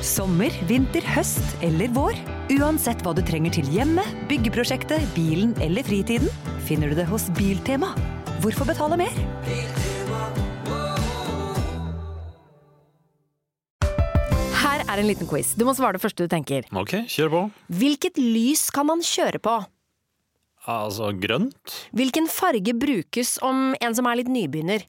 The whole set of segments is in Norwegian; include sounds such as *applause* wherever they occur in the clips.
Sommer, vinter, høst eller vår. Uansett hva du trenger til hjemmet, byggeprosjektet, bilen eller fritiden, finner du det hos Biltema. Hvorfor betale mer? Her er en liten quiz. Du må svare det første du tenker. Ok, kjør på. Hvilket lys kan man kjøre på? Altså grønt? Hvilken farge brukes om en som er litt nybegynner?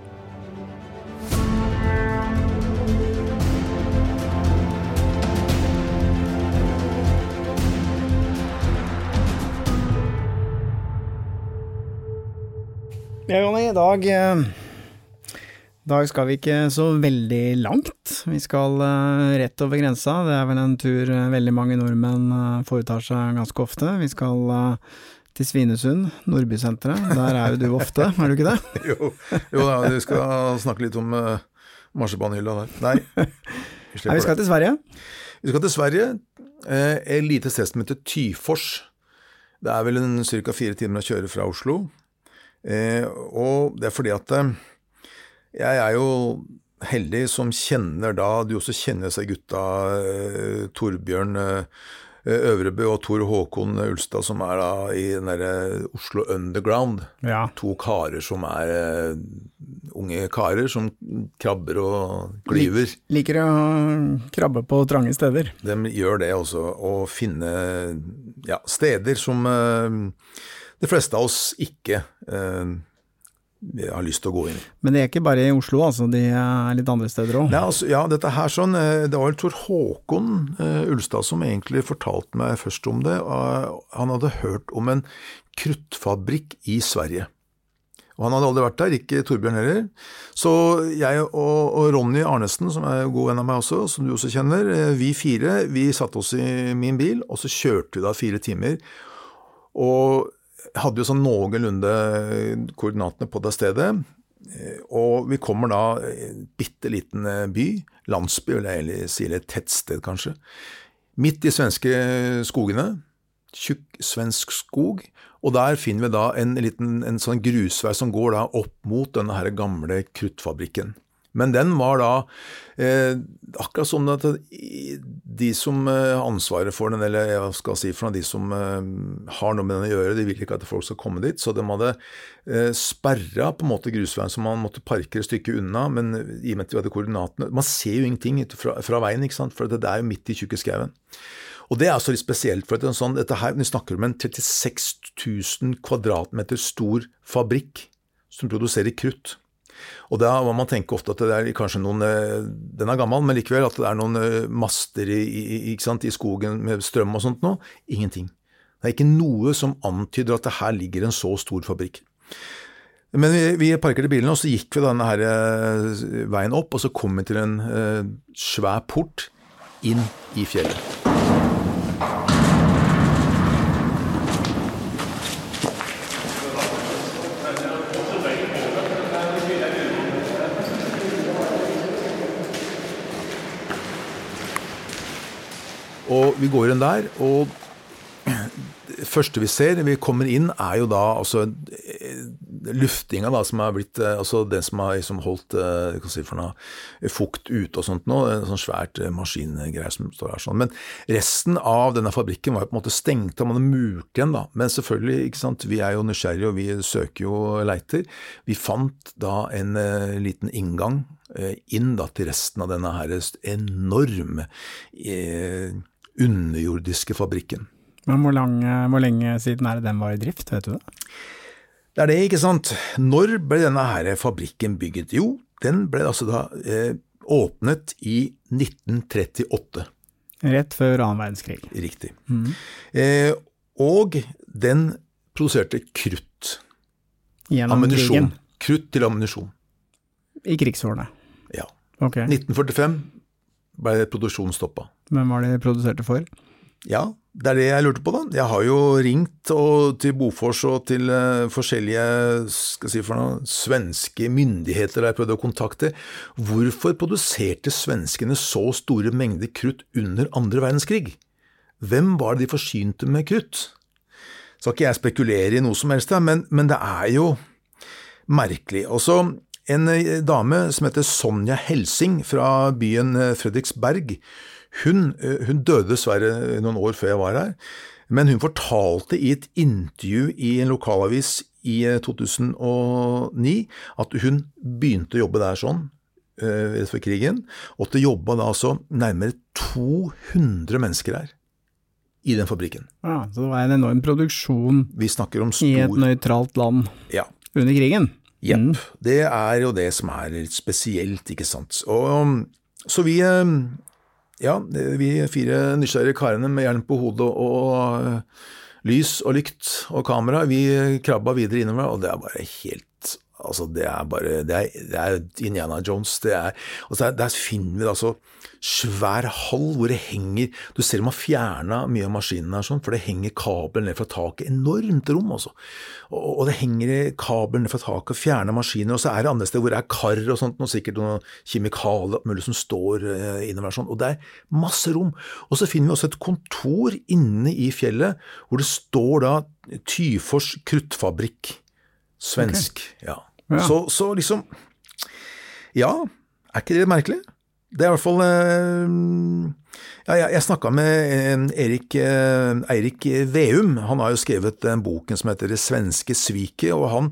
Ja, Jonny, i dag eh, dag skal vi ikke så veldig langt. Vi skal eh, rett over grensa. Det er vel en tur eh, veldig mange nordmenn foretar seg ganske ofte. Vi skal til Svinesund, Nordbysenteret. Der er jo du ofte, er du ikke det? *laughs* jo, jo da, vi skal snakke litt om marsipanhylla der. Nei. Vi, Nei, vi skal til Sverige. Vi skal til Sverige. Eh, et lite sted som heter Tyfors. Det er vel ca. fire timer å kjøre fra Oslo. Eh, og det er fordi at eh, jeg er jo heldig som kjenner da Du også kjenner seg gutta eh, Torbjørn eh, Øvrebø og Tor Håkon Ulstad, som er da i den derre Oslo Underground. Ja. To karer som er eh, unge karer som krabber og klyver. Liker å krabbe på trange steder. De gjør det også, å finne ja, steder som eh, de fleste av oss ikke eh, har lyst til å gå inn i. Men det er ikke bare i Oslo, altså. De er litt andre steder òg. Altså, ja, dette her sånn, eh, det var vel Tor Håkon eh, Ulstad som egentlig fortalte meg først om det. og Han hadde hørt om en kruttfabrikk i Sverige. Og Han hadde aldri vært der, ikke Torbjørn heller. Så jeg og, og Ronny Arnesen, som er god venn av meg også, som du også kjenner, eh, vi fire vi satte oss i min bil, og så kjørte vi da fire timer. Og hadde jo sånn noenlunde koordinatene på det stedet. Eh, Og vi kommer da en bitte liten eh, by, landsby vil jeg egentlig si, eller et tettsted kanskje. Midt i svenske skogene. Tjukk svensk skog. Og der finner vi da en liten en sånn grusvei som går da opp mot denne her gamle kruttfabrikken. Men den var da eh, akkurat som at de som eh, har ansvaret for den, eller jeg skal si for noe, de som eh, har noe med den å gjøre, de vil ikke at folk skal komme dit. Så de hadde eh, sperra på en måte grusveien, så man måtte parkere et stykke unna. Men i og med at de hadde koordinatene Man ser jo ingenting fra, fra veien, ikke sant? for det er jo midt i tjukke skauen. Og det er altså litt spesielt, for en sånn, dette her, vi snakker om en 36 000 kvadratmeter stor fabrikk som produserer krutt. Og da må man tenke ofte at det er kanskje noen eh, Den er gammel, men likevel at det er noen eh, master i, i, sant, i skogen med strøm og sånt nå. Ingenting. Det er ikke noe som antyder at det her ligger en så stor fabrikk. Men vi, vi parkerte bilen, og så gikk vi denne her eh, veien opp, og så kom vi til en eh, svær port inn i fjellet. Vi går inn der, og det første vi ser, vi kommer inn, er jo da altså eh, luftinga da, som er blitt eh, altså den som har liksom holdt eh, si noe, fukt ute og sånt nå, en sånn svært maskingreier som står her sånn. Men resten av denne fabrikken var jo på en måte stengt, og man hadde murt igjen da. Men selvfølgelig, ikke sant, vi er jo nysgjerrige og vi søker jo leiter. Vi fant da en uh, liten inngang uh, inn da til resten av denne her enorme uh, underjordiske fabrikken. Men hvor, lang, hvor, lenge siden er det den var i drift, vet du det? Det er det, ikke sant. Når ble denne her fabrikken bygget? Jo, den ble altså da eh, åpnet i 1938. Rett før annen verdenskrig. Riktig. Mm. Eh, og den produserte krutt. Gjennom krigen? Krutt til ammunisjon. I krigsårene? Ja. Okay. 1945 ble produksjonen stoppa. Hvem var det de produserte for? Ja, det er det jeg lurte på, da. Jeg har jo ringt og, til Bofors og til uh, forskjellige skal si for noe, svenske myndigheter jeg prøvde å kontakte. Hvorfor produserte svenskene så store mengder krutt under andre verdenskrig? Hvem var det de forsynte med krutt? Skal ikke jeg spekulere i noe som helst, men, men det er jo merkelig. Også en eh, dame som heter Sonja Helsing fra byen eh, Fredriksberg, hun, eh, hun døde dessverre noen år før jeg var her, men hun fortalte i et intervju i en lokalavis i 2009 eh, at hun begynte å jobbe der sånn rett før krigen, og at det jobba da altså nærmere 200 mennesker her i den fabrikken. Ja, Så det var en enorm produksjon i et nøytralt land ja. under krigen? Jepp. Mm. Det er jo det som er litt spesielt, ikke sant. Og, så vi ja, vi fire nysgjerrige karene med hjelm på hodet og uh, lys og lykt og kamera, vi krabba videre innover, og det er bare helt Altså, det er bare Det er, det er Indiana Jones. Det er, og der, der finner vi altså svær hall hvor det henger Du ser de har fjerna mye av maskinene her, sånn, for det henger kabler ned fra taket. Enormt rom, altså. Og, og det henger kabler ned fra taket, fjerner maskiner, og så er det andre steder hvor det er kar og sånt, og sikkert noen kjemikalier mulig som står uh, innover sånn. Og det er masse rom. Og så finner vi også et kontor inne i fjellet hvor det står da Tyfors kruttfabrikk. Svensk. Okay. Ja. Ja. Så, så liksom Ja, er ikke det merkelig? Det er i hvert fall eh, ja, Jeg, jeg snakka med Erik, eh, Eirik Veum. Han har jo skrevet boken som heter Det svenske sviket, og han,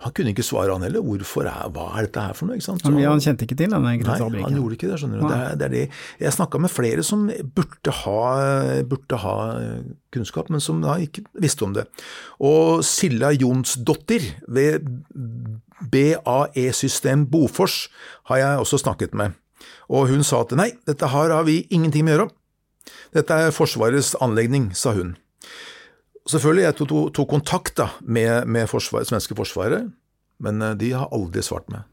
han kunne ikke svare han heller. Hvorfor er, Hva er dette her for noe? Så, han kjente ikke til denne Nei, han gjorde ikke det. skjønner du. Det er, det er det. Jeg snakka med flere som burde ha, burde ha, kunnskap, men som da ikke visste om det. Og Silla Jonsdottir ved BAE-system Bofors har jeg også snakket med, og hun sa at nei, dette her har vi ingenting med å gjøre. Dette er Forsvarets anlegning, sa hun. Selvfølgelig, jeg tok, tok kontakt da, med, med forsvaret, svenske forsvaret, men eh, de har aldri svart meg.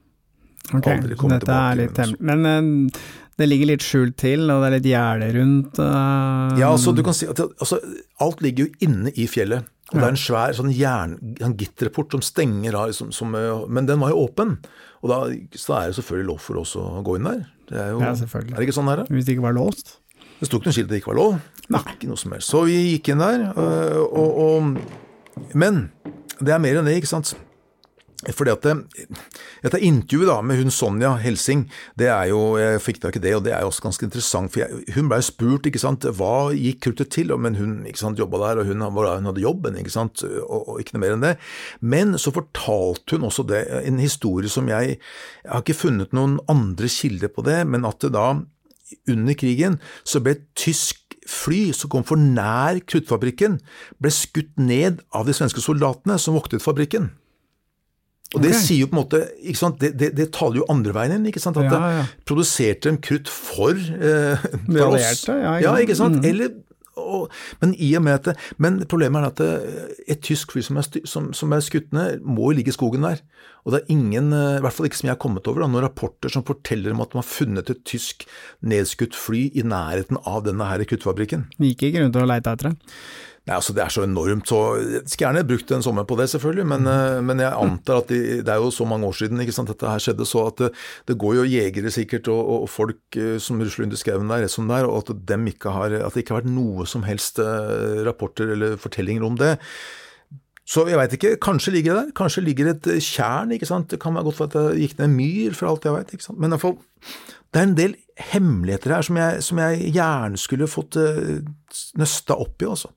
Ok, så dette er litt hemmelig. Men uh, det ligger litt skjult til, og det er litt gjerde rundt uh... Ja, altså du kan si at altså, alt ligger jo inne i fjellet. Og ja. Det er en svær sånn jern, en gitterport som stenger av, som, som, men den var jo åpen. Og da, så er det selvfølgelig lov for oss å gå inn der. Det er jo, ja, selvfølgelig. Er det ikke sånn her? Hvis det ikke var låst? Det sto ikke noe skilt det ikke var lov. Nei. Ikke noe som helst. Så vi gikk inn der, og, og, og, Men det er mer enn det, ikke sant. Fordi at Dette intervjuet da med hun Sonja Helsing, det er jo, jeg fikk da ikke det, og det er jo også ganske interessant. for jeg, Hun blei spurt ikke sant, hva gikk kruttet til, men hun ikke sant, jobba der, og hun, hun, hadde jobben, ikke sant, og, og, ikke noe mer enn det. Men så fortalte hun også det, en historie som jeg Jeg har ikke funnet noen andre kilder på det, men at det da under krigen så ble et tysk fly som kom for nær kruttfabrikken, ble skutt ned av de svenske soldatene som voktet fabrikken. Og det okay. sier jo på en måte, ikke sant, det, det, det taler jo andre veien inn. ikke sant, At ja, ja. produserte dem krutt for, eh, for oss. Ja, ja, ikke sant? Mm. Eller, og, men i og med at det, men problemet er at det, et tysk fly som er, som, som er skutt ned, må ligge i skogen der. Og det er ingen, eh, i hvert fall ikke som jeg har kommet over, da, noen rapporter som forteller om at de har funnet et tysk nedskutt fly i nærheten av denne her kuttfabrikken. Vi gikk ikke rundt og leita etter det? Nei, altså Det er så enormt, så jeg skulle gjerne brukt en sommer på det, selvfølgelig. Men, eh, men jeg antar at de, det er jo så mange år siden ikke sant, dette her skjedde, så at det, det går jo jegere sikkert og, og folk eh, som rusler under skauen der, rett som det er, og at, dem ikke har, at det ikke har vært noe som helst eh, rapporter eller fortellinger om det. Så jeg veit ikke, kanskje ligger det der. Kanskje ligger det et tjern. ikke sant? Det kan være godt for at det gikk ned en myr, for alt jeg veit. Men sant? Men fall, det er en del hemmeligheter her som jeg, som jeg gjerne skulle fått uh, nøsta opp i, altså.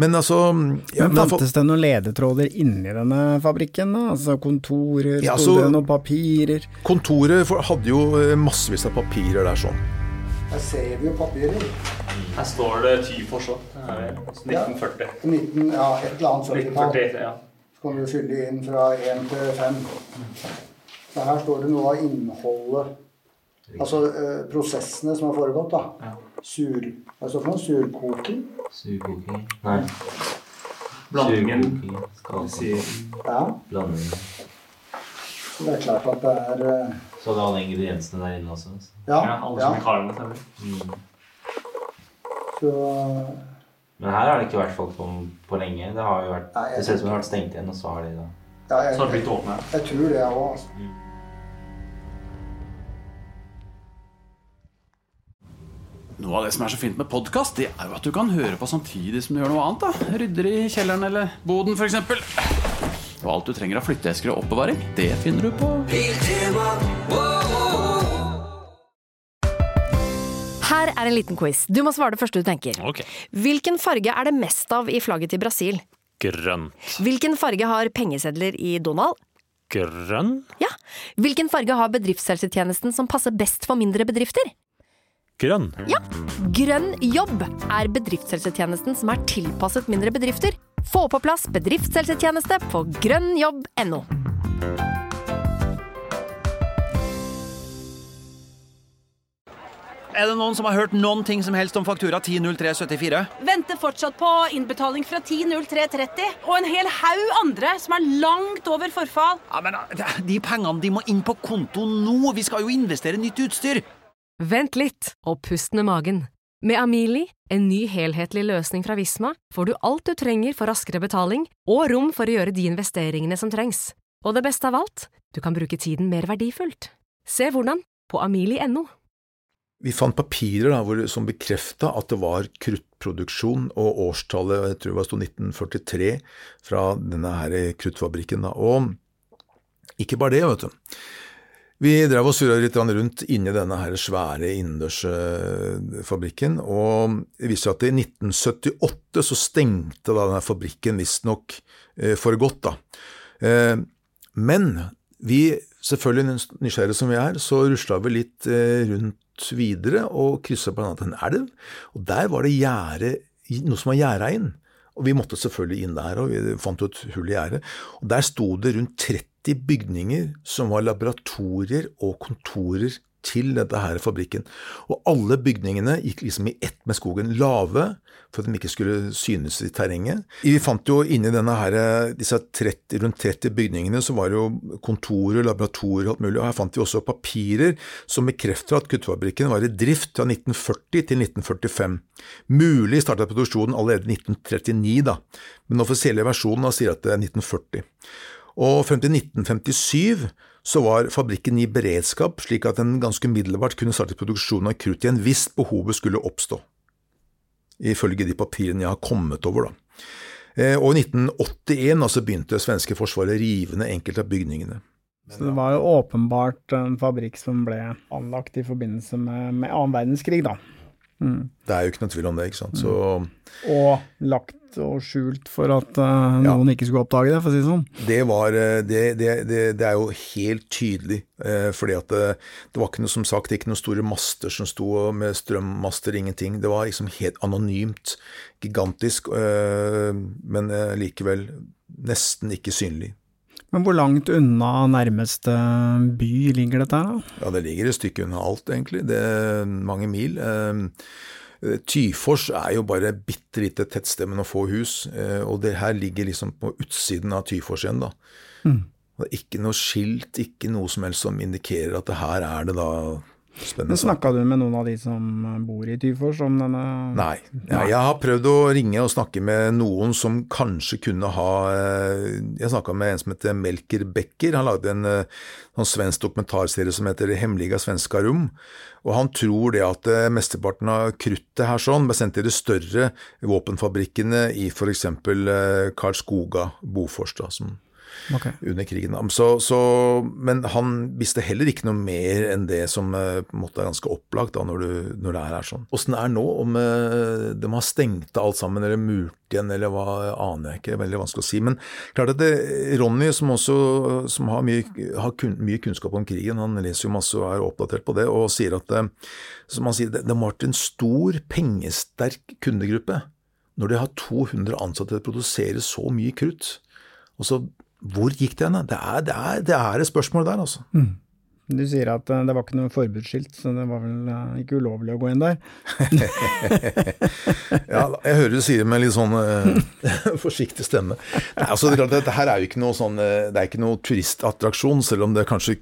Men altså ja, Men Fantes det noen ledetråder inni denne fabrikken? da? Altså Kontorer, ja, altså, noen papirer? Kontoret hadde jo eh, massevis av papirer der sånn. Her ser vi jo papirer. Her står det Tyfors òg. 1940. Ja, 19, ja, et eller annet 40-tall. Ja. Så kan du fylle inn fra 1 til 5. Så her står det noe av innholdet Altså eh, prosessene som har foregått, da. Ja. Sur, hva står det for noe? Surkoking? Surkoking Nei. Blandingen. Skal si ja. Blanding. Så det er klart at det er eh... Så hadde alle ingrediensene der inne også? Så. Ja. ja alle kjemikalene. Mm. Så Men her har det ikke vært folk på, på lenge. Det har jo vært Nei, Det ser ut som det har vært stengt igjen, og så har de da ja, jeg, Så har det blitt åpna. Jeg tror det, jeg òg. Altså. Mm. Noe av det som er så fint med podkast, det er jo at du kan høre på samtidig som du gjør noe annet. da Rydder i kjelleren eller boden, f.eks. Og alt du trenger av flytteesker og oppbevaring, det finner du på Her er en liten quiz. Du må svare det første du tenker. Ok. Hvilken farge er det mest av i flagget til Brasil? Grønn. Hvilken farge har pengesedler i Donald? Grønn? Ja. Hvilken farge har bedriftshelsetjenesten som passer best for mindre bedrifter? Grønn. Ja. Grønn jobb er bedriftshelsetjenesten som er tilpasset mindre bedrifter. Få på plass bedriftshelsetjeneste på grønnjobb.no. Er det noen som har hørt noen ting som helst om faktura 100374? Venter fortsatt på innbetaling fra 100330 og en hel haug andre som er langt over forfall. Ja, men De pengene de må inn på konto nå! Vi skal jo investere nytt utstyr! Vent litt og pust med magen. Med Amili, en ny helhetlig løsning fra Visma, får du alt du trenger for raskere betaling og rom for å gjøre de investeringene som trengs. Og det beste av alt, du kan bruke tiden mer verdifullt. Se hvordan på amili.no. Vi fant papirer da, hvor, som bekrefta at det var kruttproduksjon, og årstallet jeg tror det sto 1943 fra denne her kruttfabrikken. Da. Og ikke bare det, vet du. Vi drev og surra litt rundt inni denne her svære innendørsfabrikken, og det viser at i 1978 så stengte da denne fabrikken visstnok eh, for godt. da. Eh, men vi, selvfølgelig nysgjerrige som vi er, så rusla vi litt eh, rundt videre og kryssa bl.a. en elv, og der var det gjerde, noe som var gjerda inn. Og vi måtte selvfølgelig inn der, og vi fant jo et hull i gjerdet. Der sto det rundt 30 bygninger som var laboratorier og kontorer til dette her fabrikken. Og alle bygningene gikk liksom i ett med skogen, lave, for at de ikke skulle synes i terrenget. Vi fant jo inni denne her, disse 30, rundt 30 bygningene så var det jo kontorer, laboratorier og alt mulig, og her fant vi også papirer som bekrefter at kuttefabrikken var i drift fra 1940 til 1945. Mulig startet produksjonen allerede i 1939, da, men den offisielle versjonen sier at det er 1940. Og frem til 1957 så var fabrikken i beredskap, slik at den ganske umiddelbart kunne starte produksjonen av krutt igjen hvis behovet skulle oppstå, ifølge de papirene jeg har kommet over. da. Eh, og i 1981 altså begynte svenske forsvaret rivende rive enkelte av bygningene. Så det var jo åpenbart en fabrikk som ble anlagt i forbindelse med, med annen verdenskrig, da. Mm. Det er jo ikke noe tvil om det, ikke sant. Så... Og lagt og skjult for at uh, noen ja. ikke skulle oppdage det, for å si det sånn. Det, var, eh, det, det, det er jo helt tydelig, uh, fordi at det, det, var ikke noe som sagt, ikke noen store master som sto med strømmaster, ingenting. Det var liksom helt anonymt, gigantisk, uh, men likevel nesten ikke synlig. Men hvor langt unna nærmeste by ligger dette her, da? Ja, Det ligger et stykke unna alt, egentlig. Det er mange mil. Eh, Tyfors er jo bare et bitte lite tettsted med noen få hus, eh, og det her ligger liksom på utsiden av Tyfors igjen, da. Mm. Det er ikke noe skilt, ikke noe som helst som indikerer at det her er det da Spennende Men Snakka du med noen av de som bor i Tyfors om denne Nei. Ja, jeg har prøvd å ringe og snakke med noen som kanskje kunne ha eh, Jeg snakka med en som heter Melker Becker. Han lagde en eh, sånn svensk dokumentarserie som heter Hemmeliga svenska rom. Og han tror det at eh, mesteparten av kruttet her sånn ble sendt til de større våpenfabrikkene i f.eks. Karlskoga, Bofors, da, som Ok. under krigen. Så, så, men han visste heller ikke noe mer enn det som eh, på en måte er ganske opplagt da, når, du, når det er sånn. Åssen det er nå, om eh, de har stengt alt sammen eller murt igjen eller hva, aner jeg ikke. Veldig vanskelig å si. Men klart at det, Ronny, som også som har, mye, har kun, mye kunnskap om krigen, han leser jo masse og er oppdatert på det, og sier at eh, som han sier, det, det må ha vært en stor, pengesterk kundegruppe. Når de har 200 ansatte til å produsere så mye krutt. Og så, hvor gikk det hen? Det er, det, det er et spørsmål der, altså. Du sier at eh, det var ikke noe forbudsskilt, så det var vel eh, ikke ulovlig å gå inn der. *laughs* Ja, jeg hører du sier det med litt sånn eh, *laughs* forsiktig stemme. Nei, altså, dette her er jo ikke noe sånn Det er ikke noe turistattraksjon, selv om det kanskje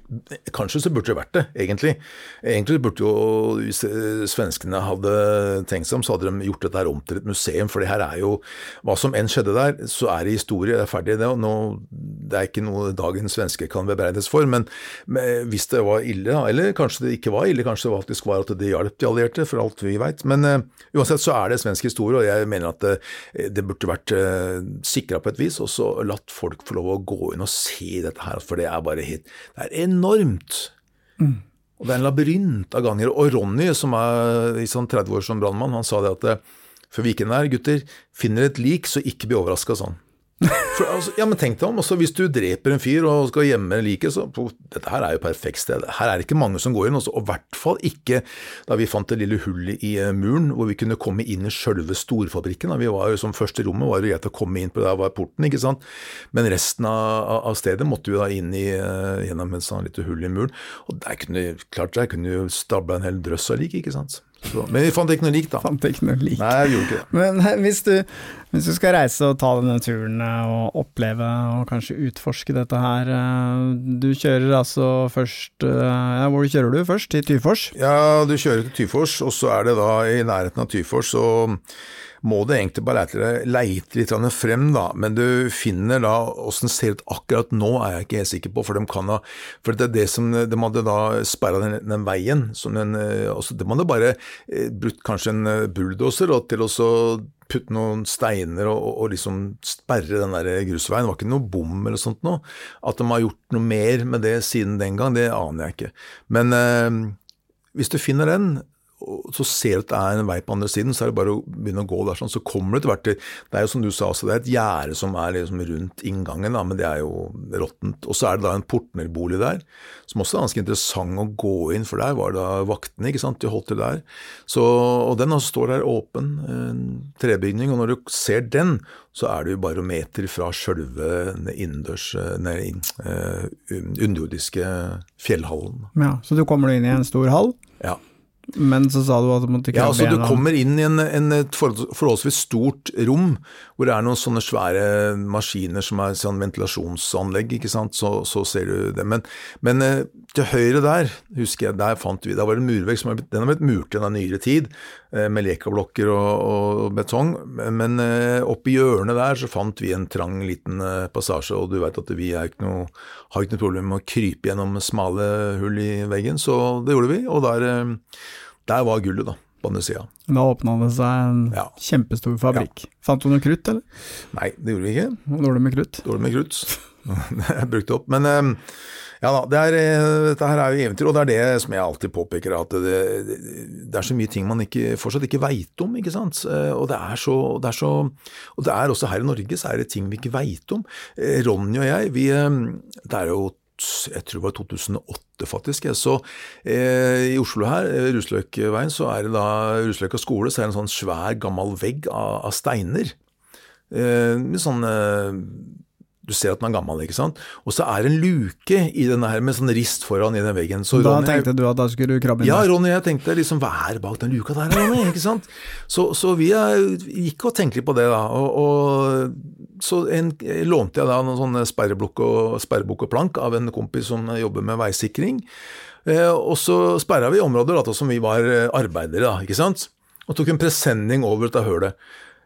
Kanskje så burde det vært det, egentlig. Egentlig burde jo Hvis svenskene hadde tenkt seg om, så hadde de gjort dette her om til et museum, for det her er jo Hva som enn skjedde der, så er det historie, det er ferdig. Det, og nå, det er ikke noe dagens svenske kan bebreides for, men hvis det var ille, da, eller kanskje det ikke var ille, kanskje det faktisk var at det hjalp de allierte, for alt vi veit. Men uh, uansett så er det svensk historie, og jeg mener at det, det burde vært uh, sikra på et vis, og så latt folk få lov å gå inn og se dette her, for det er bare helt Det er enormt. Og det er en labyrint av ganger. Og Ronny, som er i sånn 30 år som brannmann, han sa det at eh, før vi gikk inn der, gutter, finner et lik, så ikke bli overraska sånn. For, altså, ja, men tenk deg om, også hvis du dreper en fyr og skal gjemme liket, så på, Dette her er jo perfekt sted. Her er det ikke mange som går inn, også, og i hvert fall ikke da vi fant det lille hullet i eh, muren hvor vi kunne komme inn i sjølve storfabrikken. Da. Vi var jo som første rommet, var det greit å komme inn på der var porten, ikke sant. Men resten av, av stedet måtte vi da inn i eh, gjennom et sånt lite hull i muren. Og der kunne klart der kunne jo stabla en hel drøss av lik, ikke sant. Så, men vi fant ikke noe lik, da. Fant ikke noe lik. Nei, vi gjorde ikke det. Men eh, hvis du, hvis du skal reise og ta denne turen eh, og oppleve og kanskje utforske dette her eh, Du kjører altså først ja, Hvor kjører du først? Til Tyfors? Ja, du kjører til Tyfors, og så er det da i nærheten av Tyfors, så må du egentlig bare leite, leite litt frem, da. Men du finner da åssen det ser ut akkurat nå, er jeg ikke helt sikker på, for de kan ha For det er det som De hadde da sperra den, den veien, som en, også, De hadde bare eh, brukt kanskje en eh, bulldoser til å putte noen steiner og, og, og liksom sperre den der grusveien. Det var ikke noe bom eller sånt noe. At de har gjort noe mer med det siden den gang, det aner jeg ikke. Men eh, hvis du finner den, og så ser du at det er en vei på andre siden, så er det bare å begynne å gå der sånn. Så kommer du etter hvert til Det er jo som du sa, så det er et gjerde som er liksom rundt inngangen, da, men det er jo råttent. Og så er det da en portnerbolig der, som også er ganske interessant å gå inn, for der var det da vaktene, ikke sant, de holdt til der. Så, og den også står der åpen, en trebygning, og når du ser den, så er du jo bare meter fra sjølve innendørs, nei, eh, underjordiske fjellhallen. Ja, så du kommer inn i en stor hall, Ja. Men så sa du at du måtte Ja, krabbe altså Du kommer inn i en, en, et forholdsvis stort rom, hvor det er noen sånne svære maskiner som er sånn ventilasjonsanlegg, ikke sant, så, så ser du det. Men, men eh, til høyre der, husker jeg, der fant vi, da var det en murvegg som den har blitt murt igjen av nyere tid, eh, med lekablokker og, og betong, men oppe oppi hjørnet der så fant vi en trang liten eh, passasje, og du vet at vi er ikke noe, har ikke noe problem med å krype gjennom smale hull i veggen, så det gjorde vi, og der, eh, der var gullet da, på andre sida. Da åpna det seg en kjempestor fabrikk. Fant du noe krutt, eller? Nei, det gjorde vi ikke. Dårlig med krutt? Dårlig med krutt. *laughs* jeg brukte brukt opp. Men eh, ja da, det er, eh, dette her er jo eventyr, og det er det som jeg alltid påpeker, at det, det, det er så mye ting man ikke, fortsatt ikke veit om, ikke sant. Eh, Og det, er så, det er så Og det er også her i Norge så er det ting vi ikke veit om. Eh, Ronny og jeg, vi eh, Det er jo jeg tror det var 2008 faktisk. Så eh, i Oslo her, eh, Rusløkveien, så er det da Rusløkka skole, så er det en sånn svær, gammel vegg av, av steiner. Eh, med sånn eh, Du ser at den er gammel, ikke sant. Og så er det en luke i denne her med sånn rist foran i den veggen. Så da Ronny- tenkte du at da skulle du krabbe inn ja? Ronny, jeg tenkte liksom, hva er bak den luka der, Ronny? *laughs* ikke sant? Så, så vi gikk og tenkte litt på det, da. Og, og så en, lånte jeg da noen sånne sperreblokk og, sperrebukk og plank av en kompis som jobber med veisikring. Eh, og så sperra vi områder da, som vi var eh, arbeidere, da, ikke sant. Og tok en presenning over dette hølet.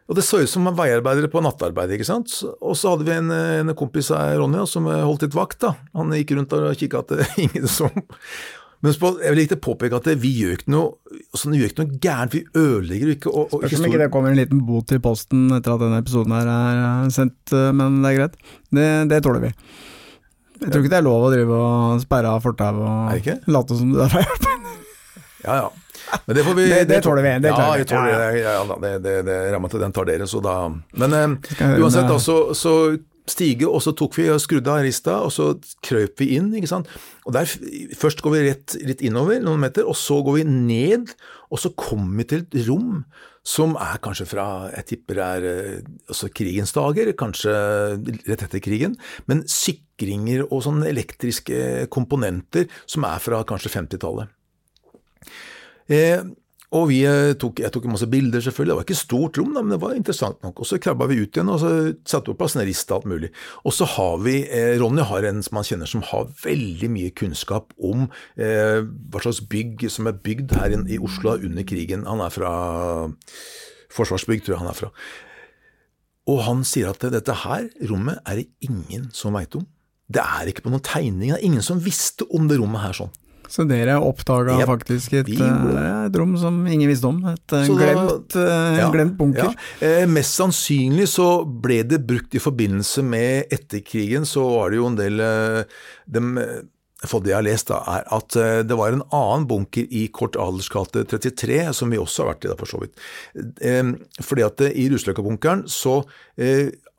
Og det så ut som veiarbeidere på nattarbeid, ikke sant. Og så hadde vi en, en kompis av Ronja som holdt litt vakt, da. Han gikk rundt og kikka at *laughs* ingen som men jeg vil ikke påpeke at vi gjør ikke noe, sånn, vi gjør ikke noe gærent, vi ødelegger ikke og, og Spørs om ikke det kommer en liten bot til posten etter at denne episoden her er sendt, eh, men det er greit. Det, det tåler vi. Jeg tror ikke det er lov å drive og sperre av fortau og late som du er fra Ja ja. Men det får vi Det, det tåler vi. Det ja, vi tåler det. Ja, ja, det, det, det ramma til den tar dere, så da Men eh, uansett, da, så, så stige, og så tok vi og skrudde av rista, og så krøp vi inn. ikke sant? Og der, Først går vi rett litt innover noen meter, og så går vi ned, og så kommer vi til et rom som er kanskje fra jeg tipper er altså krigens dager, kanskje rett etter krigen, men sikringer og sånne elektriske komponenter som er fra kanskje 50-tallet. Eh, og vi eh, tok, jeg tok masse bilder, selvfølgelig. Det var ikke stort rom, da, men det var interessant nok. Og Så krabba vi ut igjen og så satte vi på plass en rist og alt mulig. Og så har vi eh, Ronny har en som han kjenner som har veldig mye kunnskap om eh, hva slags bygg som er bygd her i Oslo under krigen. Han er fra Forsvarsbygg, tror jeg han er fra. Og han sier at dette her rommet er det ingen som veit om. Det er ikke på noen tegning, det er ingen som visste om det rommet her sånn. Så dere oppdaga yep. faktisk et, eh, et, rom som ingen visste om? Et eh, glemt, da, ja, glemt, bunker? Ja. Eh, mest sannsynlig så ble det brukt i forbindelse med etterkrigen, så var det jo en del eh, dem, for det jeg har lest, da, er at det var en annen bunker i Kort Adels gate 33, som vi også har vært i, da, for så vidt. Fordi at i Rusløkka-bunkeren så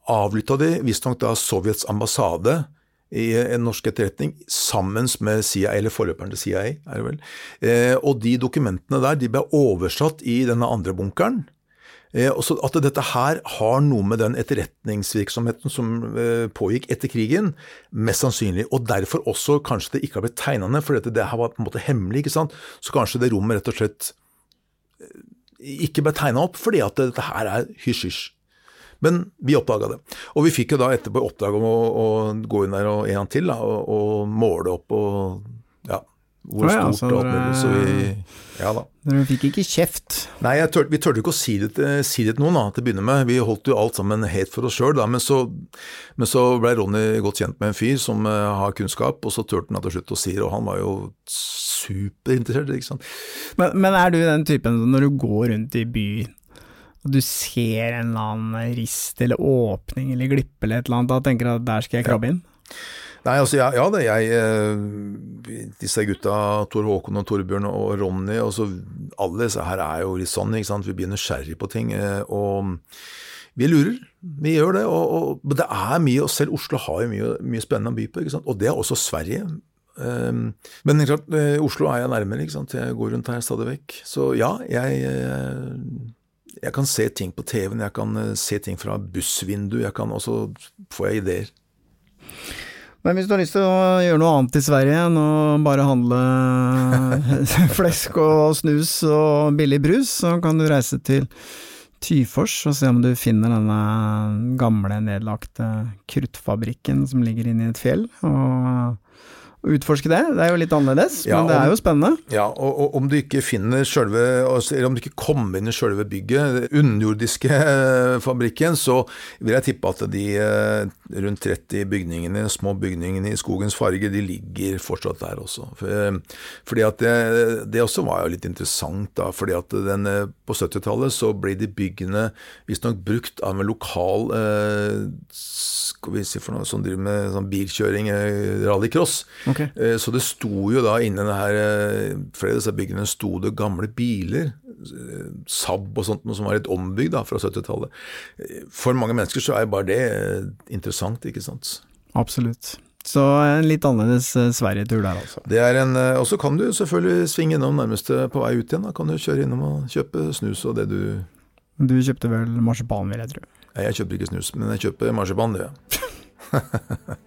avlytta de visstnok da Sovjets ambassade i en norsk etterretning, sammen med CIA, eller forløperen til CIA, er det vel. Eh, og de dokumentene der de ble oversatt i denne andre bunkeren. Eh, så At dette her har noe med den etterretningsvirksomheten som eh, pågikk etter krigen, mest sannsynlig. Og derfor også kanskje det ikke har blitt tegna ned, for dette, det her var på en måte hemmelig. ikke sant? Så kanskje det rommet rett og slett eh, ikke ble tegna opp fordi at dette her er hysj-hysj. Men vi oppdaga det. Og vi fikk jo da etterpå oppdrag om å, å, gå inn der og en gang til da, og, og, måle opp og ja, hvor ja, stort det var. Så vi ja da. Dere fikk ikke kjeft? Nei, tør, vi turte ikke å si det, si det, til noen da, til å begynne med. Vi holdt jo alt sammen helt for oss sjøl, men, så, men så ble Ronny godt kjent med en fyr som uh, har kunnskap, og så turte han til slutt å si det, og han var jo superinteressert. ikke sant. Men, men er du den typen når du går rundt i byen og du ser en eller annen rist eller åpning eller glippe eller et eller annet, da tenker du at der skal jeg krabbe inn? Nei, altså, ja, ja det, jeg eh, Disse gutta, Tor Håkon og Torbjørn og Ronny, altså, alle disse her er jo litt sånn, ikke sant. Vi blir nysgjerrig på ting. Eh, og vi lurer. Vi gjør det. Og, og det er mye, og selv Oslo har jo mye, mye spennende å by på. ikke sant? Og det er også Sverige. Um, men klart, Oslo er jeg nærmere, ikke sant. Jeg går rundt her stadig vekk. Så ja, jeg jeg kan se ting på TV-en, jeg kan eh, se ting fra bussvindu, jeg kan også får jeg ideer. Men hvis du har lyst til å gjøre noe annet i Sverige enn å bare handle *laughs* flesk og snus og billig brus, så kan du reise til Tyfors og se om du finner denne gamle, nedlagte kruttfabrikken som ligger inne i et fjell. og utforske det. Det er jo litt annerledes, ja, men det er jo spennende. Ja, og, og om du ikke finner sjølve Eller om du ikke kommer inn i sjølve bygget, den underjordiske eh, fabrikken, så vil jeg tippe at de eh, rundt 30 bygningene, små bygningene i skogens farge, de ligger fortsatt der også. For, fordi at det, det også var jo litt interessant, da. fordi at den, på 70-tallet så ble de byggene visstnok brukt av en lokal eh, skal vi si for noe som driver med sånn bilkjøring, rallycross. Okay. Eh, så det sto jo da inni eh, flere av disse byggene sto det gamle biler. Eh, Saab og sånt, noe som var litt ombygd da, fra 70-tallet. For mange mennesker så er bare det interessant, ikke sant. Absolutt. Så en litt annerledes Sverige-tur der, altså. Det er en, Og så kan du selvfølgelig svinge innom nærmeste på vei ut igjen. Da kan du kjøre innom og kjøpe snus og det du Du kjøpte vel marsipan, vil jeg tro? Jeg kjøper ikke snus, men jeg kjøper marsipan, det. Ja. *laughs*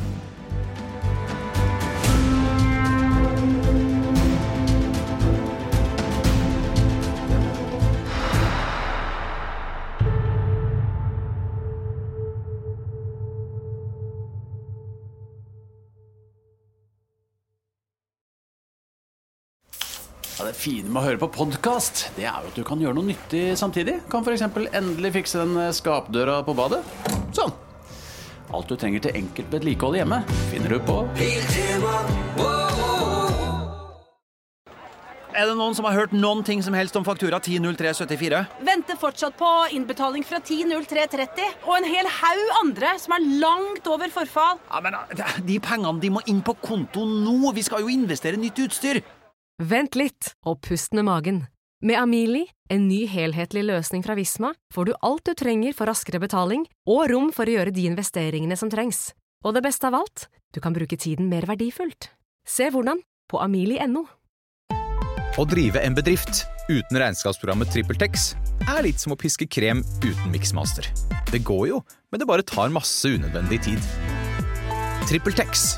Fine med å høre på podkast, det er jo at du kan gjøre noe nyttig samtidig. Kan f.eks. endelig fikse den eh, skapdøra på badet. Sånn. Alt du trenger til enkelt vedlikehold hjemme, finner du på Er det noen som har hørt noen ting som helst om faktura 100374? Venter fortsatt på innbetaling fra 10.03.30 og en hel haug andre som er langt over forfall. Ja, men eh, De pengene de må inn på konto nå! Vi skal jo investere nytt utstyr! Vent litt og pust med magen. Med Amili, en ny helhetlig løsning fra Visma, får du alt du trenger for raskere betaling og rom for å gjøre de investeringene som trengs. Og det beste av alt, du kan bruke tiden mer verdifullt. Se hvordan på amili.no. Å drive en bedrift uten regnskapsprogrammet TrippelTex er litt som å piske krem uten miksmaster. Det går jo, men det bare tar masse unødvendig tid. TrippelTex,